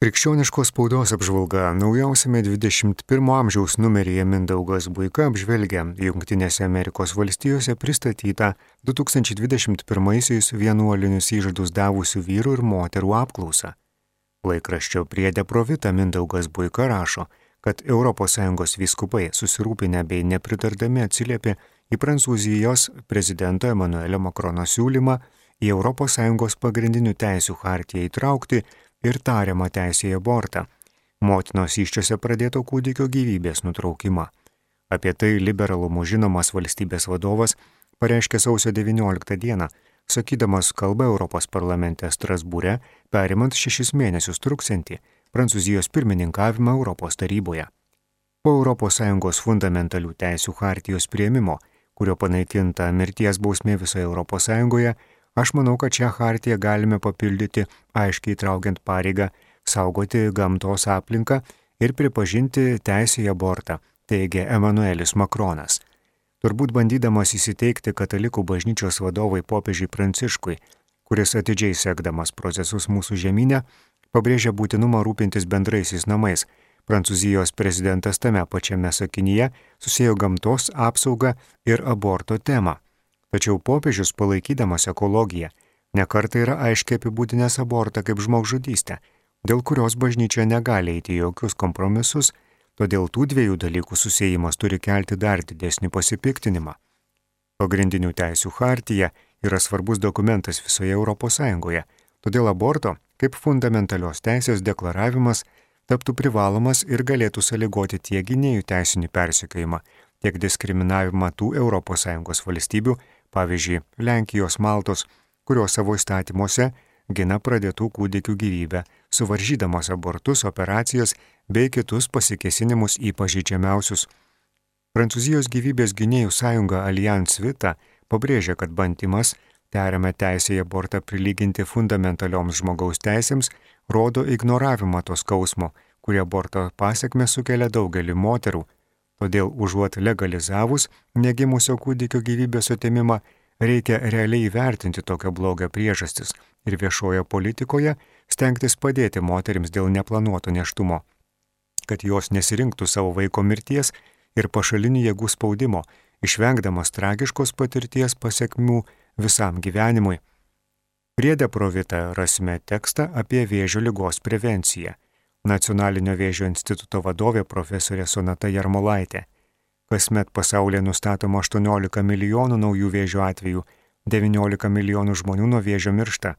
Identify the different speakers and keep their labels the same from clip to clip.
Speaker 1: Krikščioniškos spaudos apžvalga naujausiame 21 amžiaus numeryje Mindaugas Buika apžvelgia Junktinėse Amerikos valstijose pristatytą 2021-aisiais vienuolinius įžadus davusių vyrų ir moterų apklausą. Laikraščio priedė provita Mindaugas Buika rašo, kad ES vyskupai susirūpinę bei nepritardami atsiliepė į Prancūzijos prezidento Emanuelio Makrono siūlymą į ES pagrindinių teisių hartiją įtraukti ir tariamą teisę į abortą, motinos iščiose pradėto kūdikio gyvybės nutraukimą. Apie tai liberalumu žinomas valstybės vadovas pareiškė sausio 19 dieną, sakydamas kalbą Europos parlamente Strasbūre, perimant šešis mėnesius truksantį Prancūzijos pirmininkavimą Europos taryboje. Po ES fundamentalių teisių hartijos prieimimo, kurio panaikinta mirties bausmė visoje ES, Aš manau, kad šią hartiją galime papildyti aiškiai traukiant pareigą saugoti gamtos aplinką ir pripažinti teisę į abortą, teigia Emanuelis Makronas. Turbūt bandydamas įsiteikti katalikų bažnyčios vadovai popiežiui Pranciškui, kuris atidžiai sekdamas procesus mūsų žemynę, pabrėžia būtinumą rūpintis bendraisiais namais. Prancūzijos prezidentas tame pačiame sakinyje susijęjo gamtos apsaugą ir aborto temą. Tačiau popiežius palaikydamas ekologiją nekartai yra aiškiai apibūdinęs abortą kaip žmogžudystę, dėl kurios bažnyčia negali eiti jokius kompromisus, todėl tų dviejų dalykų susijimas turi kelti dar didesnį pasipiktinimą. Pagrindinių teisių hartija yra svarbus dokumentas visoje ES, todėl aborto kaip fundamentalios teisės deklaravimas taptų privalomas ir galėtų sąlygoti tiek gynėjų teisinį persikėjimą, tiek diskriminavimą tų ES valstybių, pavyzdžiui, Lenkijos Maltos, kurios savo įstatymuose gina pradėtų kūdikių gyvybę, suvaržydamos abortus, operacijas bei kitus pasikesinimus į pažydžiamiausius. Prancūzijos gyvybės gynėjų sąjunga Allianz Vita pabrėžia, kad bandymas tariamą teisę į abortą prilyginti fundamentalioms žmogaus teisėms rodo ignoravimą to skausmo, kurie aborto pasiekmes sukelia daugelį moterų, Todėl užuot legalizavus negimusio kūdikio gyvybės atimimą, reikia realiai įvertinti tokio blogio priežastis ir viešojo politikoje stengtis padėti moterims dėl neplanuoto neštumo, kad jos nesirinktų savo vaiko mirties ir pašalinių jėgų spaudimo, išvengdamas tragiškos patirties pasiekmių visam gyvenimui. Priedė provita rasime tekstą apie vėžio lygos prevenciją. Nacionalinio vėžio instituto vadovė profesorė Sonata Jarmolaitė. Kasmet pasaulyje nustatoma 18 milijonų naujų vėžio atvejų, 19 milijonų žmonių nuo vėžio miršta.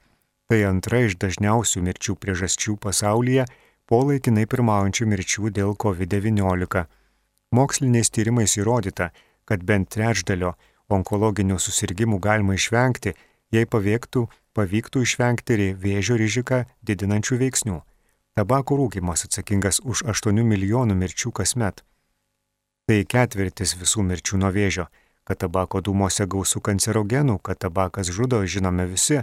Speaker 1: Tai antra iš dažniausių mirčių priežasčių pasaulyje po laikinai pirmaujančių mirčių dėl COVID-19. Moksliniais tyrimais įrodyta, kad bent trečdalio onkologinių susirgymų galima išvengti, jei pavyktų, pavyktų išvengti vėžio riziką didinančių veiksnių. Tabako rūkimas atsakingas už 8 milijonų mirčių kasmet. Tai ketvirtis visų mirčių nuo vėžio, kad tabako dūmose gausų kancerogenų, kad tabakas žudo, žinome visi,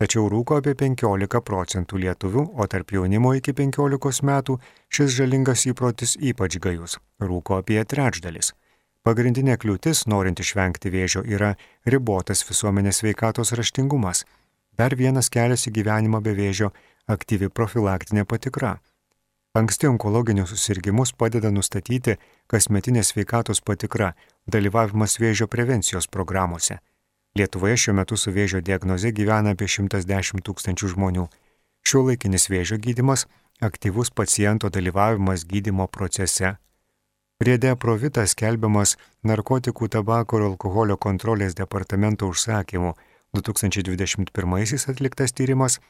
Speaker 1: tačiau rūko apie 15 procentų lietuvių, o tarp jaunimo iki 15 metų šis žalingas įprotis ypač gajus - rūko apie trečdalis. Pagrindinė kliūtis, norint išvengti vėžio, yra ribotas visuomenės veikatos raštingumas. Dar vienas kelias į gyvenimą be vėžio aktyvi profilaktinė patikra. Anksti onkologinius susirgymus padeda nustatyti kasmetinė sveikatos patikra, dalyvavimas vėžio prevencijos programuose. Lietuvoje šiuo metu su vėžio diagnoze gyvena apie 110 tūkstančių žmonių. Šiuo laikinis vėžio gydimas - aktyvus paciento dalyvavimas gydimo procese. Priede provitas skelbiamas narkotikų, tabako ir alkoholio kontrolės departamento užsakymu 2021 atliktas tyrimas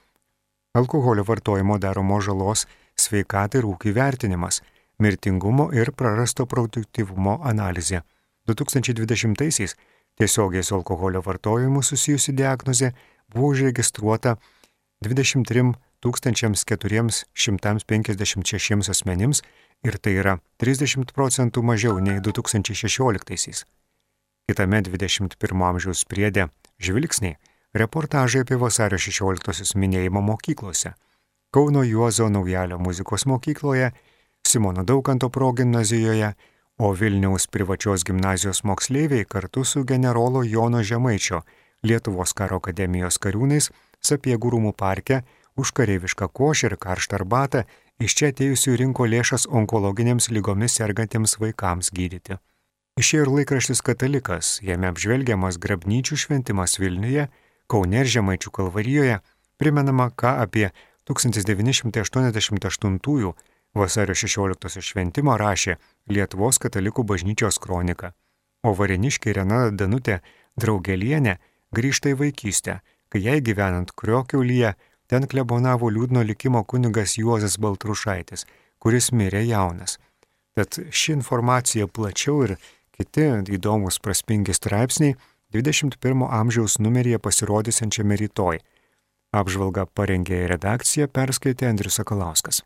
Speaker 1: alkoholio vartojimo daromos žalos sveikatai ir ūkiai vertinimas, mirtingumo ir prarasto produktivumo analizė. 2020-aisiais tiesiogiai su alkoholio vartojimu susijusi diagnozė buvo užregistruota 23 456 asmenims ir tai yra 30 procentų mažiau nei 2016-aisiais. Kitame 21 amžiaus priedė žvilgsniai reportažai apie vasario 16-osios minėjimą mokyklose. Kauno Juozo Naujalio muzikos mokykloje, Simono Daukanto progimnazijoje, o Vilniaus privačios gimnazijos moksleiviai kartu su generolo Jono Žemaičio Lietuvos karo akademijos kariūnais Sapiegų rūmų parke už kareivišką košę ir karštą arbatą iš čia atėjusių rinko lėšas onkologinėms lygomis sergantiems vaikams gydyti. Išėjo ir laikraštis Katalikas, jame apžvelgiamas grabnyčių šventimas Vilniuje, Kaune ir Žemaičių kalvarijoje, primenama, ką apie 1988 vasario 16 šventimą rašė Lietuvos katalikų bažnyčios kronika, o vareniškė Rena Danutė Draugelienė grįžta į vaikystę, kai jai gyvenant Kriokiaulyje ten klebonavo liūdno likimo kunigas Juozas Baltrušaitis, kuris mirė jaunas. Tad ši informacija plačiau ir kiti įdomus praspingi straipsniai 21 amžiaus numeryje pasirodysiančiame rytoj. Apžvalgą parengė redakcija, perskaitė Andrius Sakalauskas.